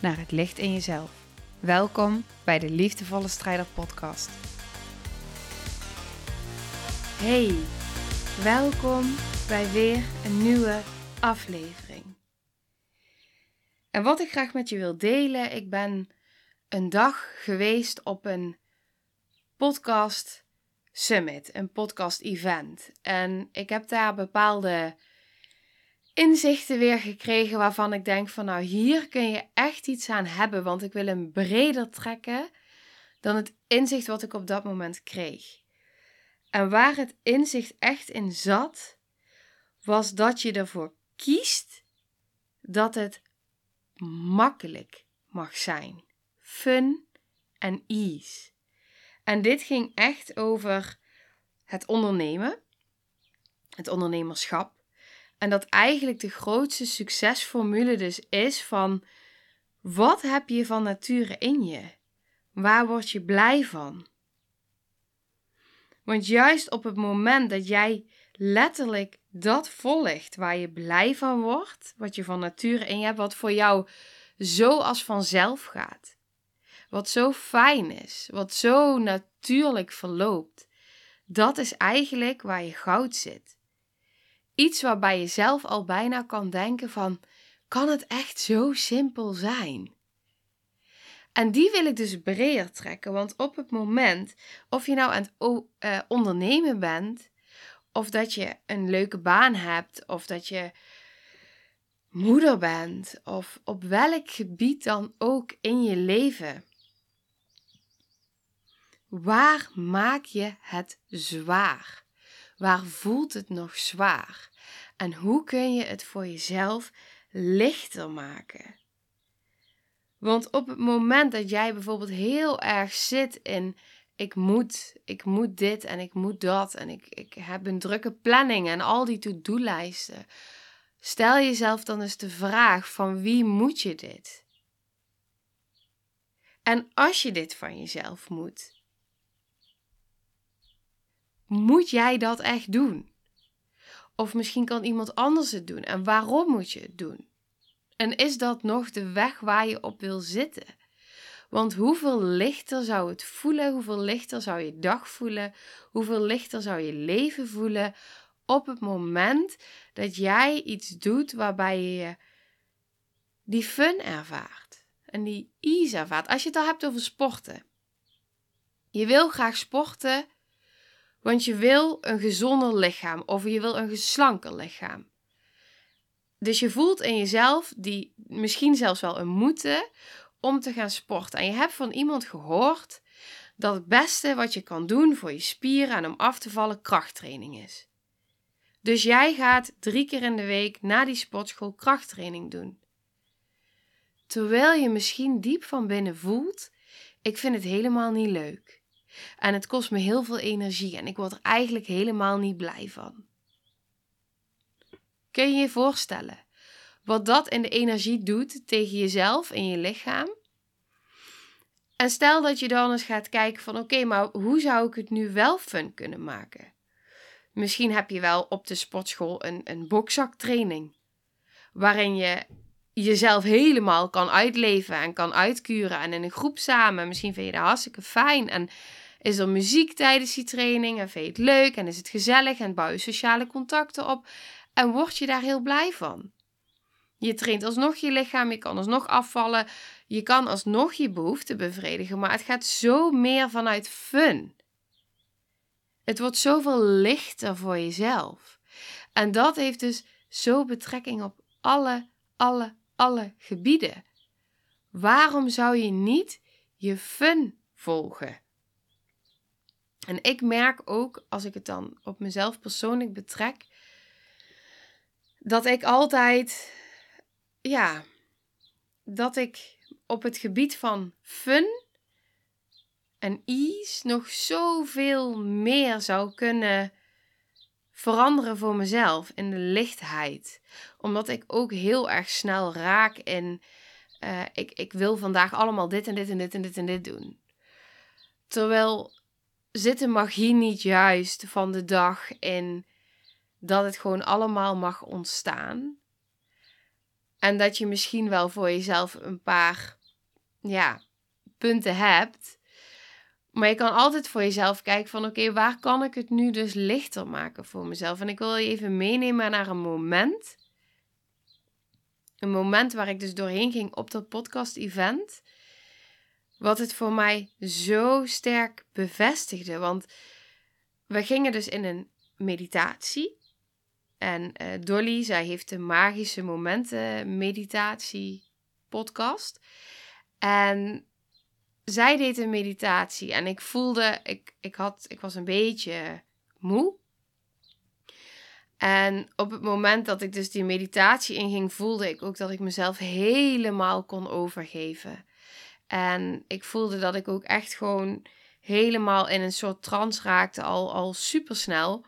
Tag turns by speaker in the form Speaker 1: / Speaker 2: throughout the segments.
Speaker 1: naar het licht in jezelf. Welkom bij de Liefdevolle Strijder Podcast. Hey, welkom bij weer een nieuwe aflevering. En wat ik graag met je wil delen, ik ben een dag geweest op een podcast summit, een podcast event. En ik heb daar bepaalde inzichten weer gekregen waarvan ik denk van nou hier kun je echt iets aan hebben, want ik wil hem breder trekken dan het inzicht wat ik op dat moment kreeg. En waar het inzicht echt in zat, was dat je ervoor kiest dat het makkelijk mag zijn. Fun en ease. En dit ging echt over het ondernemen, het ondernemerschap. En dat eigenlijk de grootste succesformule dus is van wat heb je van nature in je? Waar word je blij van? Want juist op het moment dat jij letterlijk dat volgt waar je blij van wordt, wat je van nature in je hebt, wat voor jou zo als vanzelf gaat, wat zo fijn is, wat zo natuurlijk verloopt, dat is eigenlijk waar je goud zit. Iets waarbij je zelf al bijna kan denken van, kan het echt zo simpel zijn? En die wil ik dus breder trekken, want op het moment, of je nou aan het uh, ondernemen bent, of dat je een leuke baan hebt, of dat je moeder bent, of op welk gebied dan ook in je leven. Waar maak je het zwaar? Waar voelt het nog zwaar? En hoe kun je het voor jezelf lichter maken? Want op het moment dat jij bijvoorbeeld heel erg zit in ik moet, ik moet dit en ik moet dat en ik, ik heb een drukke planning en al die to-do-lijsten. Stel jezelf dan eens de vraag van wie moet je dit? En als je dit van jezelf moet, moet jij dat echt doen? Of misschien kan iemand anders het doen. En waarom moet je het doen? En is dat nog de weg waar je op wil zitten? Want hoeveel lichter zou het voelen? Hoeveel lichter zou je dag voelen? Hoeveel lichter zou je leven voelen op het moment dat jij iets doet waarbij je die fun ervaart en die ease ervaart? Als je het al hebt over sporten. Je wil graag sporten want je wil een gezonder lichaam of je wil een geslanker lichaam. Dus je voelt in jezelf die misschien zelfs wel een moeten om te gaan sporten. En je hebt van iemand gehoord dat het beste wat je kan doen voor je spieren en om af te vallen krachttraining is. Dus jij gaat drie keer in de week na die sportschool krachttraining doen. Terwijl je misschien diep van binnen voelt: ik vind het helemaal niet leuk. En het kost me heel veel energie en ik word er eigenlijk helemaal niet blij van. Kun je je voorstellen wat dat in de energie doet tegen jezelf en je lichaam? En stel dat je dan eens gaat kijken van oké, maar hoe zou ik het nu wel fun kunnen maken? Misschien heb je wel op de sportschool een, een bokzaktraining. Waarin je jezelf helemaal kan uitleven en kan uitkuren. En in een groep samen. Misschien vind je dat hartstikke fijn. En is er muziek tijdens die training en vind je het leuk en is het gezellig en bouw je sociale contacten op en word je daar heel blij van. Je traint alsnog je lichaam, je kan alsnog afvallen, je kan alsnog je behoeften bevredigen, maar het gaat zo meer vanuit fun. Het wordt zoveel lichter voor jezelf. En dat heeft dus zo betrekking op alle, alle, alle gebieden. Waarom zou je niet je fun volgen? En ik merk ook, als ik het dan op mezelf persoonlijk betrek, dat ik altijd, ja, dat ik op het gebied van fun en ease nog zoveel meer zou kunnen veranderen voor mezelf in de lichtheid. Omdat ik ook heel erg snel raak in. Uh, ik, ik wil vandaag allemaal dit en dit en dit en dit en dit doen. Terwijl zit de magie niet juist van de dag in dat het gewoon allemaal mag ontstaan. En dat je misschien wel voor jezelf een paar ja, punten hebt. Maar je kan altijd voor jezelf kijken van oké, waar kan ik het nu dus lichter maken voor mezelf? En ik wil je even meenemen naar een moment. Een moment waar ik dus doorheen ging op dat podcast-event. Wat het voor mij zo sterk bevestigde. Want we gingen dus in een meditatie. En uh, Dolly, zij heeft de Magische Momenten Meditatie podcast. En zij deed een meditatie en ik voelde, ik, ik, had, ik was een beetje moe. En op het moment dat ik dus die meditatie inging, voelde ik ook dat ik mezelf helemaal kon overgeven. En ik voelde dat ik ook echt gewoon helemaal in een soort trance raakte, al, al super snel.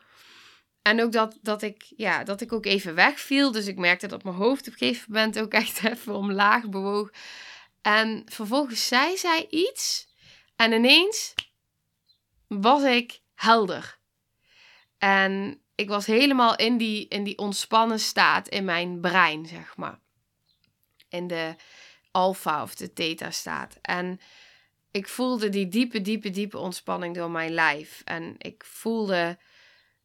Speaker 1: En ook dat, dat, ik, ja, dat ik ook even wegviel. Dus ik merkte dat mijn hoofd op een gegeven moment ook echt even omlaag bewoog. En vervolgens zei zij iets. En ineens was ik helder. En ik was helemaal in die, in die ontspannen staat in mijn brein, zeg maar. In de alfa of de theta staat. En ik voelde die diepe, diepe, diepe ontspanning door mijn lijf. En ik voelde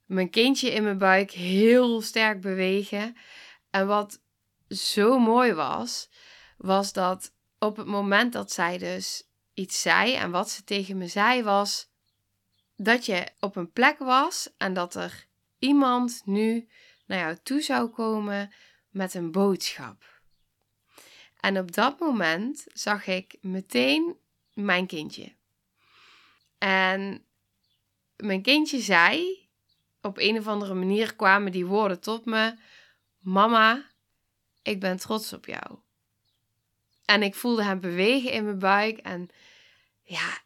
Speaker 1: mijn kindje in mijn buik heel sterk bewegen. En wat zo mooi was, was dat op het moment dat zij dus iets zei en wat ze tegen me zei was dat je op een plek was en dat er iemand nu naar jou toe zou komen met een boodschap. En op dat moment zag ik meteen mijn kindje. En mijn kindje zei, op een of andere manier kwamen die woorden tot me: Mama, ik ben trots op jou. En ik voelde hem bewegen in mijn buik. En ja,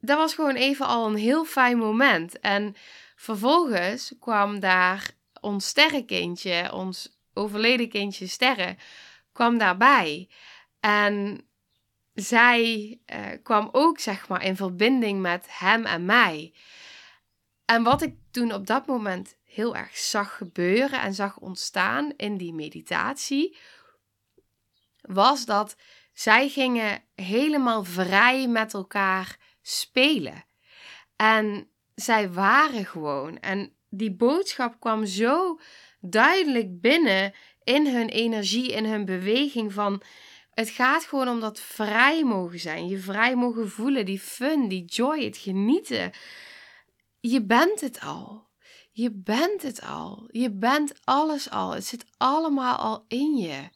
Speaker 1: dat was gewoon even al een heel fijn moment. En vervolgens kwam daar ons sterrenkindje, ons overleden kindje Sterre, kwam daarbij. En zij eh, kwam ook, zeg maar, in verbinding met hem en mij. En wat ik toen op dat moment heel erg zag gebeuren en zag ontstaan in die meditatie, was dat zij gingen helemaal vrij met elkaar spelen. En zij waren gewoon. En die boodschap kwam zo duidelijk binnen in hun energie, in hun beweging van het gaat gewoon om dat vrij mogen zijn, je vrij mogen voelen, die fun, die joy, het genieten. Je bent het al. Je bent het al. Je bent alles al. Het zit allemaal al in je.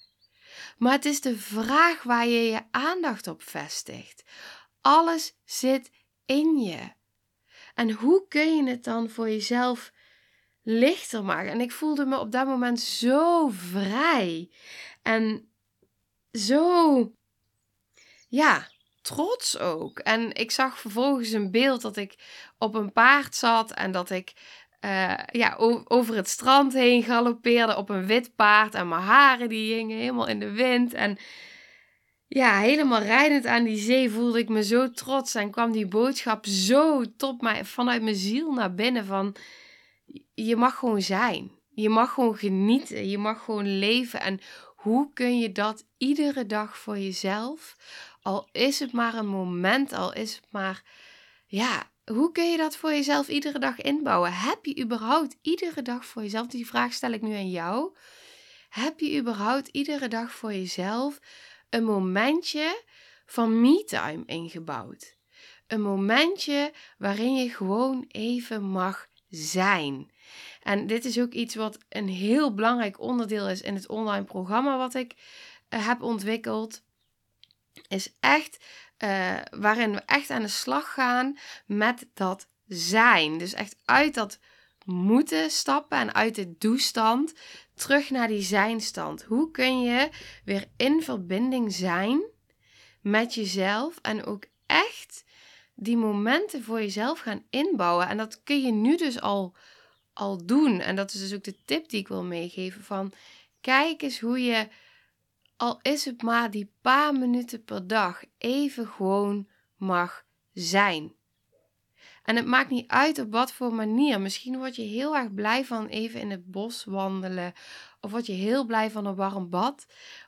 Speaker 1: Maar het is de vraag waar je je aandacht op vestigt. Alles zit in je. En hoe kun je het dan voor jezelf lichter maken? En ik voelde me op dat moment zo vrij en zo, ja, trots ook. En ik zag vervolgens een beeld dat ik op een paard zat en dat ik uh, ja, over het strand heen galoppeerde op een wit paard. En mijn haren die hingen helemaal in de wind. En ja, helemaal rijdend aan die zee voelde ik me zo trots. En kwam die boodschap zo tot mij, vanuit mijn ziel naar binnen van... Je mag gewoon zijn. Je mag gewoon genieten. Je mag gewoon leven. En hoe kun je dat iedere dag voor jezelf? Al is het maar een moment, al is het maar... Ja, hoe kun je dat voor jezelf iedere dag inbouwen? Heb je überhaupt iedere dag voor jezelf, die vraag stel ik nu aan jou. Heb je überhaupt iedere dag voor jezelf een momentje van me-time ingebouwd? Een momentje waarin je gewoon even mag zijn. En dit is ook iets wat een heel belangrijk onderdeel is in het online programma wat ik eh, heb ontwikkeld. Is echt uh, waarin we echt aan de slag gaan met dat zijn. Dus echt uit dat moeten stappen en uit de doestand terug naar die zijnstand. Hoe kun je weer in verbinding zijn met jezelf en ook echt die momenten voor jezelf gaan inbouwen. En dat kun je nu dus al, al doen. En dat is dus ook de tip die ik wil meegeven van kijk eens hoe je, al is het maar die paar minuten per dag, even gewoon mag zijn. En het maakt niet uit op wat voor manier. Misschien word je heel erg blij van even in het bos wandelen. Of word je heel blij van een warm bad.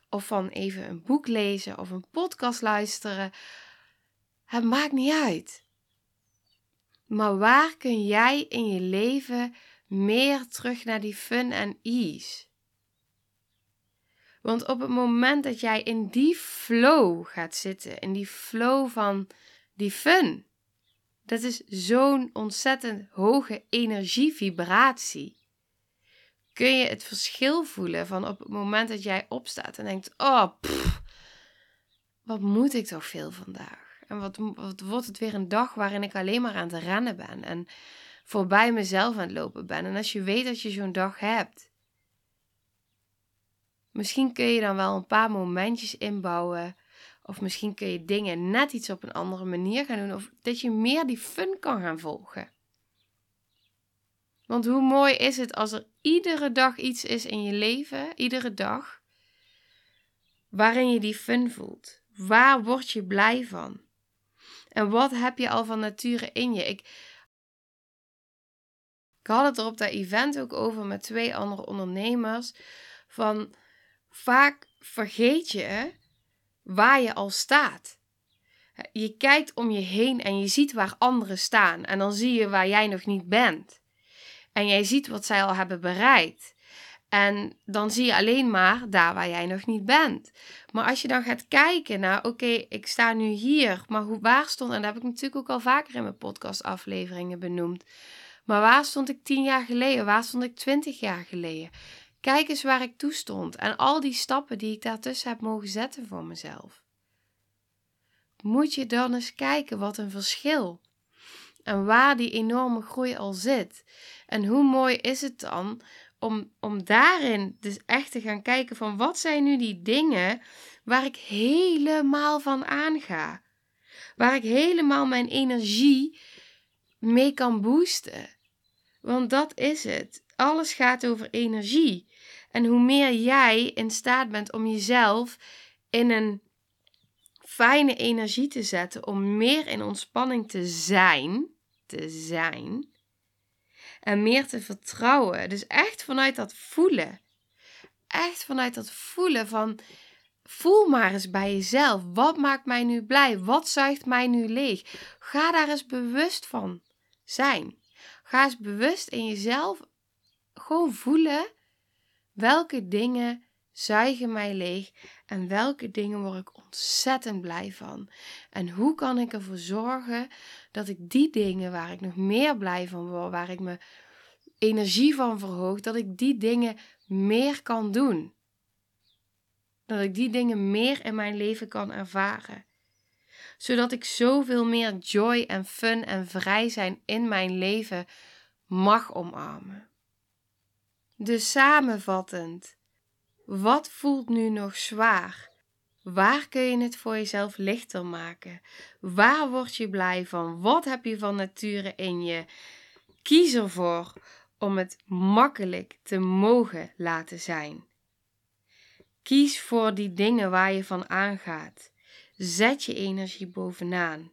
Speaker 1: Of van even een boek lezen of een podcast luisteren. Het maakt niet uit. Maar waar kun jij in je leven meer terug naar die fun en ease? Want op het moment dat jij in die flow gaat zitten, in die flow van die fun, dat is zo'n ontzettend hoge energievibratie. Kun je het verschil voelen van op het moment dat jij opstaat en denkt: Oh, wat moet ik toch veel vandaag? En wat, wat wordt het weer een dag waarin ik alleen maar aan het rennen ben en voorbij mezelf aan het lopen ben? En als je weet dat je zo'n dag hebt, misschien kun je dan wel een paar momentjes inbouwen of misschien kun je dingen net iets op een andere manier gaan doen. Of dat je meer die fun kan gaan volgen. Want hoe mooi is het als er iedere dag iets is in je leven, iedere dag, waarin je die fun voelt. Waar word je blij van? En wat heb je al van nature in je? Ik, had het er op dat event ook over met twee andere ondernemers. Van vaak vergeet je waar je al staat. Je kijkt om je heen en je ziet waar anderen staan. En dan zie je waar jij nog niet bent. En jij ziet wat zij al hebben bereikt. En dan zie je alleen maar daar waar jij nog niet bent. Maar als je dan gaat kijken naar, oké, ik sta nu hier, maar hoe, waar stond, en dat heb ik natuurlijk ook al vaker in mijn podcastafleveringen benoemd. Maar waar stond ik tien jaar geleden? Waar stond ik twintig jaar geleden? Kijk eens waar ik toe stond en al die stappen die ik daartussen heb mogen zetten voor mezelf. Moet je dan eens kijken wat een verschil en waar die enorme groei al zit. En hoe mooi is het dan om, om daarin dus echt te gaan kijken van wat zijn nu die dingen waar ik helemaal van aanga. Waar ik helemaal mijn energie mee kan boosten. Want dat is het. Alles gaat over energie. En hoe meer jij in staat bent om jezelf in een fijne energie te zetten, om meer in ontspanning te zijn, te zijn, en meer te vertrouwen. Dus echt vanuit dat voelen. Echt vanuit dat voelen van voel maar eens bij jezelf. Wat maakt mij nu blij? Wat zuigt mij nu leeg? Ga daar eens bewust van zijn. Ga eens bewust in jezelf gewoon voelen welke dingen zuigen mij leeg en welke dingen word ik ontzettend blij van. En hoe kan ik ervoor zorgen dat ik die dingen waar ik nog meer blij van word, waar ik me energie van verhoog, dat ik die dingen meer kan doen. Dat ik die dingen meer in mijn leven kan ervaren. Zodat ik zoveel meer joy en fun en vrij zijn in mijn leven mag omarmen. Dus samenvattend, wat voelt nu nog zwaar? Waar kun je het voor jezelf lichter maken? Waar word je blij van? Wat heb je van nature in je? Kies ervoor om het makkelijk te mogen laten zijn. Kies voor die dingen waar je van aangaat. Zet je energie bovenaan.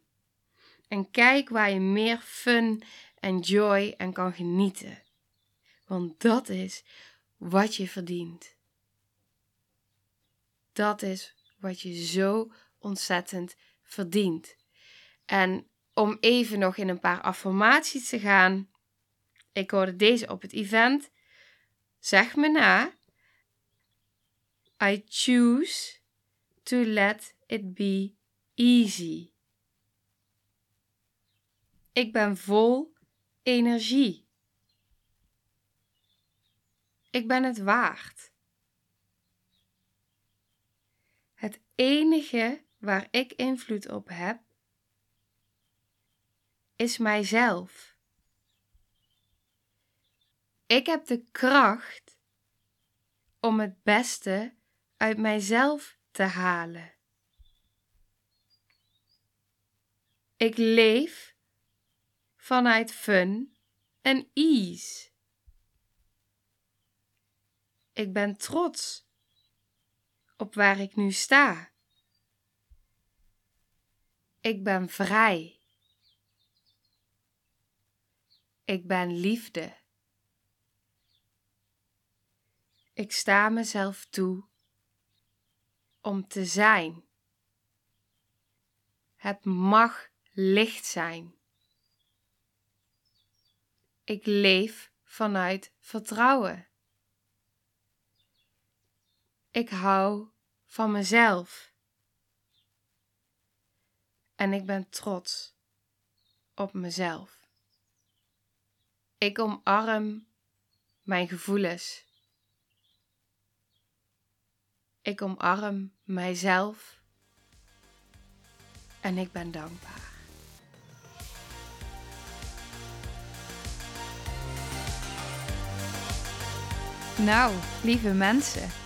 Speaker 1: En kijk waar je meer fun en joy en kan genieten. Want dat is wat je verdient. Dat is wat je zo ontzettend verdient. En om even nog in een paar affirmaties te gaan. Ik hoorde deze op het event. Zeg me na. I choose to let it be easy. Ik ben vol energie. Ik ben het waard. Het enige waar ik invloed op heb, is mijzelf. Ik heb de kracht om het beste uit mijzelf te halen. Ik leef vanuit fun en ease. Ik ben trots op waar ik nu sta. Ik ben vrij. Ik ben liefde. Ik sta mezelf toe om te zijn. Het mag licht zijn. Ik leef vanuit vertrouwen. Ik hou van mezelf. En ik ben trots op mezelf. Ik omarm mijn gevoelens. Ik omarm mijzelf. En ik ben dankbaar.
Speaker 2: Nou, lieve mensen,